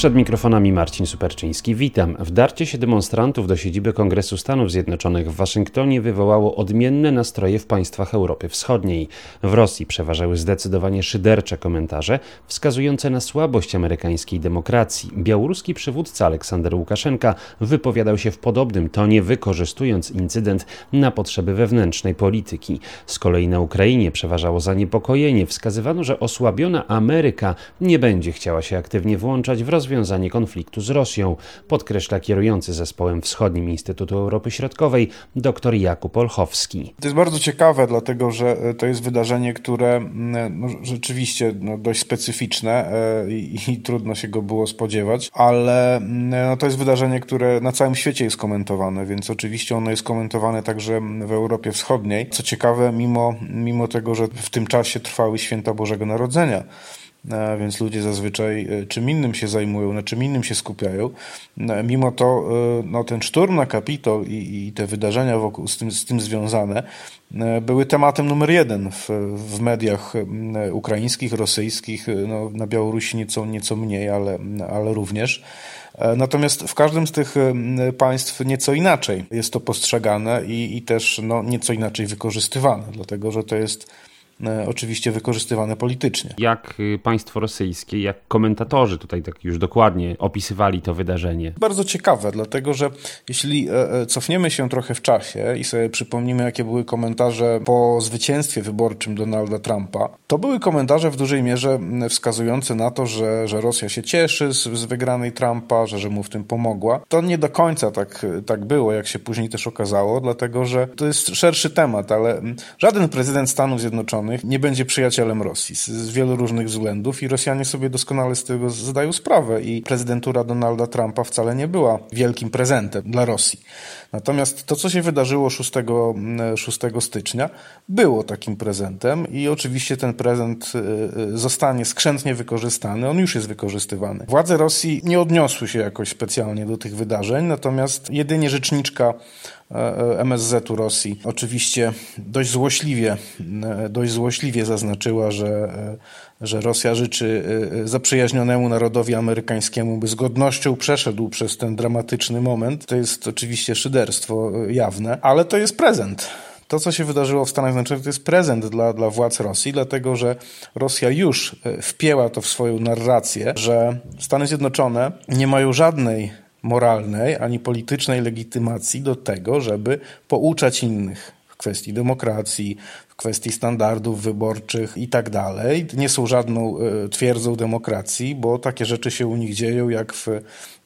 Przed mikrofonami Marcin Superczyński. Witam. Wdarcie się demonstrantów do siedziby Kongresu Stanów Zjednoczonych w Waszyngtonie wywołało odmienne nastroje w państwach Europy Wschodniej. W Rosji przeważały zdecydowanie szydercze komentarze wskazujące na słabość amerykańskiej demokracji. Białoruski przywódca Aleksander Łukaszenka wypowiadał się w podobnym tonie, wykorzystując incydent na potrzeby wewnętrznej polityki. Z kolei na Ukrainie przeważało zaniepokojenie. Wskazywano, że osłabiona Ameryka nie będzie chciała się aktywnie włączać w rozwiązanie rozwiązanie konfliktu z Rosją, podkreśla kierujący zespołem Wschodnim Instytutu Europy Środkowej dr Jakub Olchowski. To jest bardzo ciekawe, dlatego że e, to jest wydarzenie, które mm, no, rzeczywiście no, dość specyficzne e, i, i, trudno się go było spodziewać, ale no, to jest wydarzenie, które na całym świecie jest komentowane, więc oczywiście ono jest komentowane także w Europie Wschodniej. Co ciekawe, mimo, mimo tego, że w tym czasie trwały święta Bożego Narodzenia, E, więc ludzie zazwyczaj e, czym innym się zajmują, na czym innym się skupiają. E, mimo to no, ten szturm na Kapitol i, i te wydarzenia wokół, z, tym, z tym związane były tematem numer jeden w, w mediach ukraińskich, rosyjskich, no, na Białorusi nieco, nieco mniej, ale, ale również. Natomiast w każdym z tych państw nieco inaczej jest to postrzegane i, i też no, nieco inaczej wykorzystywane, dlatego że to jest E, oczywiście wykorzystywane politycznie. Jak y, państwo rosyjskie, jak komentatorzy tutaj tak już dokładnie opisywali to wydarzenie? Bardzo ciekawe, dlatego że jeśli e, e, cofniemy się trochę w czasie i sobie przypomnimy, jakie były komentarze po zwycięstwie wyborczym Donalda Trumpa, to były komentarze w dużej mierze wskazujące na to, że, że Rosja się cieszy z, z wygranej Trumpa, że, że mu w tym pomogła. To nie do końca tak, tak było, jak się później też okazało, dlatego że to jest szerszy temat, ale żaden prezydent Stanów Zjednoczonych nie będzie przyjacielem Rosji z, z wielu różnych względów i Rosjanie sobie doskonale z tego zdają sprawę i prezydentura Donalda Trumpa wcale nie była wielkim prezentem dla Rosji. Natomiast to, co się wydarzyło 6, 6 mm, stycznia, było takim prezentem i oczywiście ten prezent y, y, zostanie skrzętnie wykorzystany. On już jest wykorzystywany. Władze Rosji nie odniosły się jakoś specjalnie do tych wydarzeń, natomiast jedynie rzeczniczka MSZ-u Rosji oczywiście dość złośliwie, e, dość złośliwie zaznaczyła, że że Rosja życzy zaprzyjaźnionemu narodowi amerykańskiemu, by z godnością przeszedł przez ten dramatyczny moment. To jest oczywiście szyderstwo jawne, ale to jest prezent. To, co się wydarzyło w Stanach Zjednoczonych, to jest prezent dla, dla władz Rosji, dlatego że Rosja już wpięła to w swoją narrację, że Stany Zjednoczone nie mają żadnej moralnej ani politycznej legitymacji do tego, żeby pouczać innych w kwestii demokracji, kwestii standardów wyborczych i tak dalej. Nie są żadną e, twierdzą demokracji, bo takie rzeczy się u nich dzieją jak w,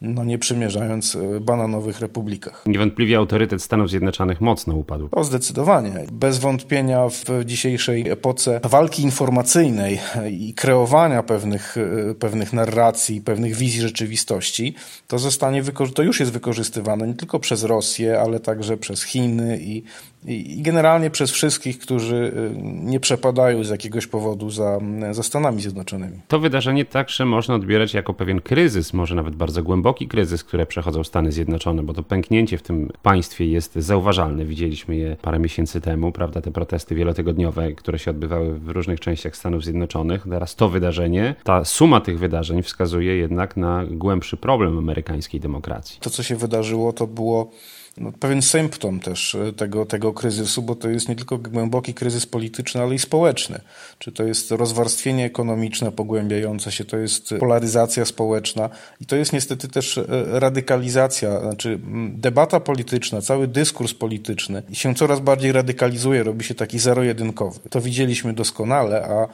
no nie przymierzając, e, bananowych republikach. Niewątpliwie autorytet Stanów Zjednoczonych mocno upadł. O, zdecydowanie. Bez wątpienia w dzisiejszej epoce walki informacyjnej i kreowania pewnych, e, pewnych narracji, pewnych wizji rzeczywistości, to zostanie to już jest wykorzystywane nie tylko przez Rosję, ale także przez Chiny i, i generalnie przez wszystkich, którzy Y, nie przepadają z jakiegoś powodu za, za Stanami Zjednoczonymi. To wydarzenie także można odbierać jako pewien kryzys, może nawet bardzo głęboki kryzys, które przechodzą Stany Zjednoczone, bo to pęknięcie w tym państwie jest zauważalne. Widzieliśmy je parę miesięcy temu, prawda, te protesty wielotygodniowe, które się odbywały w różnych częściach Stanów Zjednoczonych. Teraz to wydarzenie, ta suma tych wydarzeń wskazuje jednak na głębszy problem amerykańskiej demokracji. To, co się wydarzyło, to było no, pewien symptom też e, tego, tego kryzysu, bo to jest nie tylko głęboki kryzys polityczny, ale i społeczny. Czy to jest rozwarstwienie ekonomiczne pogłębiające się, to jest polaryzacja społeczna i to jest niestety też e, radykalizacja, znaczy debata polityczna, cały dyskurs polityczny się coraz bardziej radykalizuje, robi się taki zero-jedynkowy. To widzieliśmy doskonale, a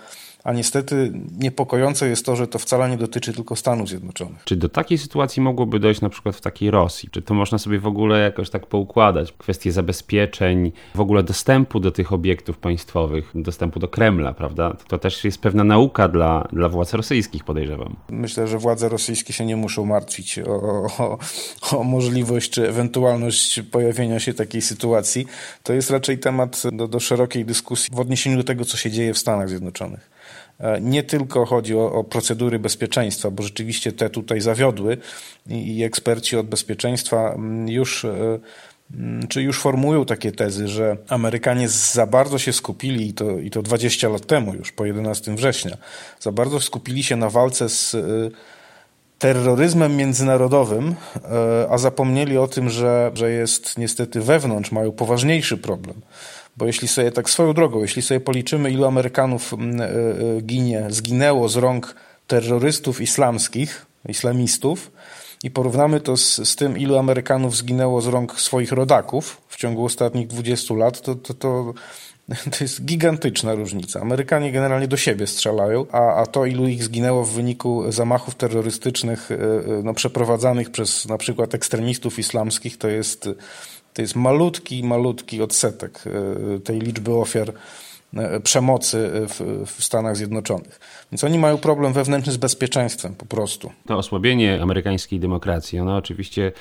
a niestety niepokojące jest to, że to wcale nie dotyczy tylko Stanów Zjednoczonych. Czy do takiej sytuacji mogłoby dojść na przykład w takiej Rosji? Czy to można sobie w ogóle jakoś tak poukładać? Kwestie zabezpieczeń, w ogóle dostępu do tych obiektów państwowych, dostępu do Kremla, prawda? To też jest pewna nauka dla, dla władz rosyjskich, podejrzewam. Myślę, że władze rosyjskie się nie muszą martwić o, o, o możliwość czy ewentualność pojawienia się takiej sytuacji. To jest raczej temat do, do szerokiej dyskusji w odniesieniu do tego, co się dzieje w Stanach Zjednoczonych. E, nie tylko chodzi o, o, procedury bezpieczeństwa, bo rzeczywiście te tutaj zawiodły i, i eksperci od bezpieczeństwa mm, już e, mm, czy już formują takie tezy, że Amerykanie za bardzo się skupili, i to, i to 20 lat temu już, po 11 września, za bardzo skupili się na walce z y, terroryzmem międzynarodowym, e, a zapomnieli o tym, że, że jest niestety wewnątrz, mają poważniejszy problem. Bo jeśli sobie tak swoją drogą, jeśli sobie policzymy, ilu Amerykanów mm, e, e, ginie, zginęło z rąk terrorystów islamskich, islamistów, i porównamy to z, z tym, ilu Amerykanów zginęło z rąk swoich rodaków w ciągu ostatnich 20 lat, to, to, to to jest gigantyczna różnica. Amerykanie generalnie do siebie strzelają, a, a to, ilu ich zginęło w wyniku zamachów terrorystycznych e, e, no, przeprowadzanych przez na przykład ekstremistów islamskich, to jest, to jest malutki, malutki odsetek e, tej liczby ofiar przemocy w, w, Stanach Zjednoczonych. Więc oni mają problem wewnętrzny z bezpieczeństwem po prostu. To osłabienie amerykańskiej demokracji, ono oczywiście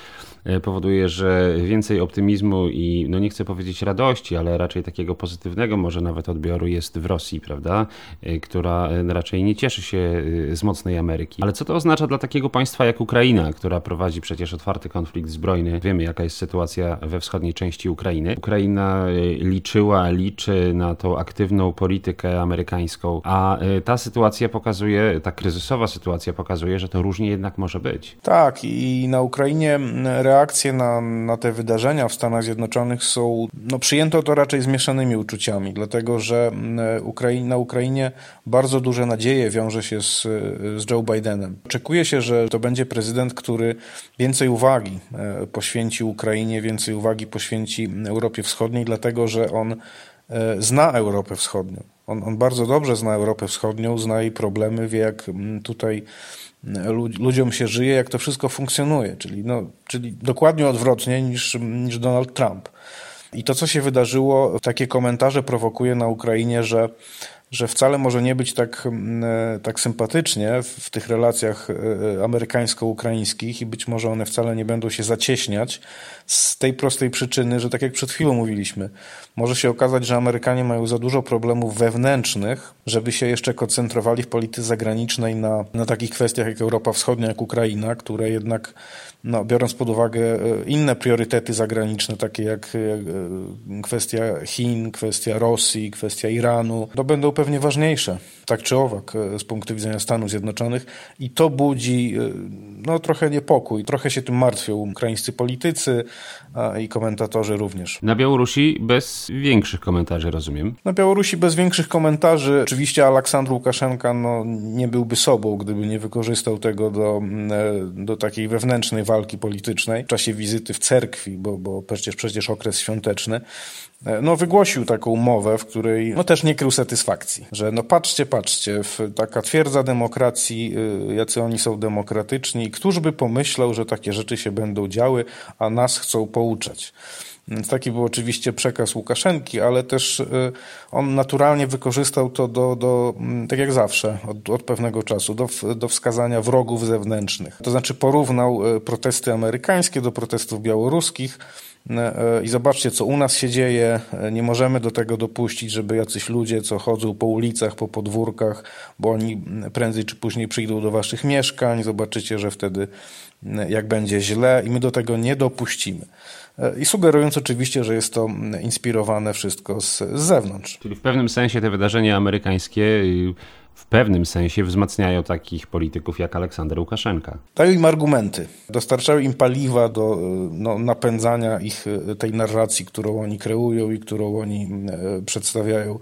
E, powoduje, że więcej optymizmu i, no nie chcę powiedzieć radości, ale raczej takiego pozytywnego może nawet odbioru jest w Rosji, prawda? E, która e, raczej nie cieszy się z mocnej Ameryki. Ale co to oznacza dla takiego państwa jak Ukraina, która prowadzi przecież otwarty konflikt zbrojny? Wiemy, jaka jest sytuacja we wschodniej części Ukrainy. Ukraina liczyła, liczy na tą aktywną politykę amerykańską, a ta sytuacja pokazuje, ta kryzysowa sytuacja pokazuje, że to różnie jednak może być. Tak, i na Ukrainie reakcje na, na te wydarzenia w Stanach Zjednoczonych są, no przyjęto to raczej zmieszanymi uczuciami, dlatego że mm, Ukrai na Ukrainie bardzo duże nadzieje wiąże się z, z Joe Bidenem. Oczekuje się, że to będzie prezydent, który więcej uwagi e, poświęci Ukrainie, więcej uwagi poświęci Europie Wschodniej, dlatego że on e, zna Europę Wschodnią. On, on bardzo dobrze zna Europę Wschodnią, zna jej problemy, wie jak mm, tutaj ludziom się żyje, jak to wszystko funkcjonuje, czyli, no, czyli dokładnie odwrotnie niż, niż Donald Trump. I to, co się wydarzyło, takie komentarze prowokuje na Ukrainie, że że wcale może nie być tak, mm, e, tak sympatycznie w tych relacjach e, e, amerykańsko-ukraińskich i być może one wcale nie będą się zacieśniać z tej prostej przyczyny, że tak jak przed chwilą mówiliśmy, może się okazać, że Amerykanie mają za dużo problemów wewnętrznych, żeby się jeszcze koncentrowali w polityce zagranicznej na, na takich kwestiach jak Europa Wschodnia, jak Ukraina, które jednak no, biorąc pod uwagę inne priorytety zagraniczne, takie jak kwestia Chin, kwestia Rosji, kwestia Iranu, to będą pewnie ważniejsze, tak czy owak, e, z punktu widzenia Stanów Zjednoczonych i to budzi no, trochę niepokój. Trochę się tym martwią ukraińscy politycy i komentatorzy również. Na Białorusi bez większych komentarzy, rozumiem? Na Białorusi bez większych komentarzy. Oczywiście Aleksandr Łukaszenka no, nie byłby sobą, gdyby nie wykorzystał tego do, do takiej wewnętrznej walki politycznej w czasie wizyty w cerkwi, bo, bo przecież, przecież okres świąteczny, e, no wygłosił taką mowę, w której no też nie krył satysfakcji, że no patrzcie, patrzcie, taka twierdza demokracji, y, jacy oni są demokratyczni, któż by pomyślał, że takie rzeczy się będą działy, a nas chcą pouczać. Więc taki był oczywiście przekaz Łukaszenki, ale też y, on naturalnie wykorzystał to do, do mm, tak jak zawsze, od, od, pewnego czasu, do, do wskazania wrogów zewnętrznych. To znaczy porównał y, protesty amerykańskie do protestów białoruskich y, i zobaczcie, co u nas się dzieje. Nie możemy do tego dopuścić, żeby jacyś ludzie, co chodzą po ulicach, po podwórkach, bo oni prędzej czy później przyjdą do waszych mieszkań. Zobaczycie, że wtedy jak będzie źle i my do tego nie dopuścimy. I sugerując oczywiście, że jest to inspirowane wszystko z, z zewnątrz. Czyli w pewnym sensie te wydarzenia amerykańskie w pewnym sensie wzmacniają takich polityków jak Aleksander Łukaszenka. Dają im argumenty, dostarczają im paliwa do no, napędzania ich tej narracji, którą oni kreują i którą oni przedstawiają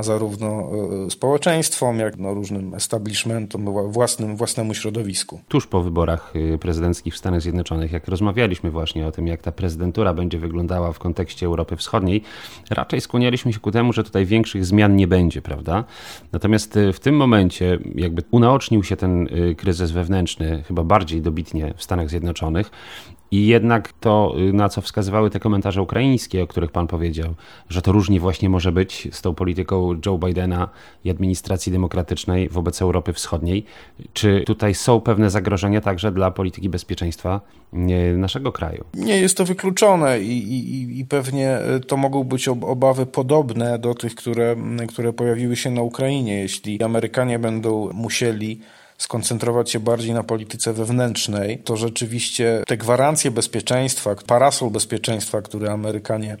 zarówno e, społeczeństwom, jak no różnym establishmentom, własnym, własnemu środowisku. Tuż po wyborach e, prezydenckich w Stanach Zjednoczonych, jak rozmawialiśmy właśnie o tym, jak ta prezydentura będzie wyglądała w kontekście Europy Wschodniej, raczej skłanialiśmy się ku temu, że tutaj większych zmian nie będzie, prawda? Natomiast e, w tym momencie jakby unaocznił się ten kryzys wewnętrzny chyba bardziej dobitnie w Stanach Zjednoczonych i jednak to, y, na co wskazywały te komentarze ukraińskie, o których pan powiedział, że to różnie właśnie może być z tą polityką Joe Bidena i administracji demokratycznej wobec Europy Wschodniej. Czy tutaj są pewne zagrożenia także dla polityki bezpieczeństwa y, naszego kraju? Nie jest to wykluczone i, i, i pewnie y, to mogą być obawy podobne do tych, które, które pojawiły się na Ukrainie. Jeśli Amerykanie będą musieli skoncentrować się bardziej na polityce wewnętrznej, to rzeczywiście te gwarancje bezpieczeństwa, parasol bezpieczeństwa, który Amerykanie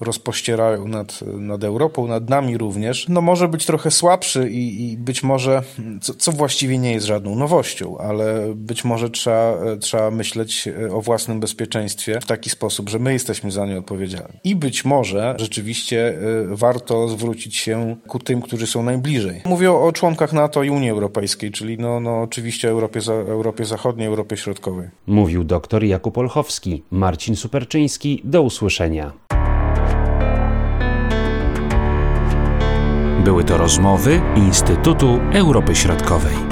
rozpościerają nad, nad Europą, nad nami również, no może być trochę słabszy i, i być może, co, co właściwie nie jest żadną nowością, ale być może trzeba, trzeba myśleć o własnym bezpieczeństwie w taki sposób, że my jesteśmy za nie odpowiedzialni. I być może rzeczywiście y, warto zwrócić się ku tym, którzy są najbliżej. Mówię o członkach NATO i Unii Europejskiej, czyli no, no oczywiście Europie, Europie Zachodniej, Europie Środkowej. Mówił dr Jakub Olchowski. Marcin Superczyński. Do usłyszenia. Były to rozmowy Instytutu Europy Środkowej.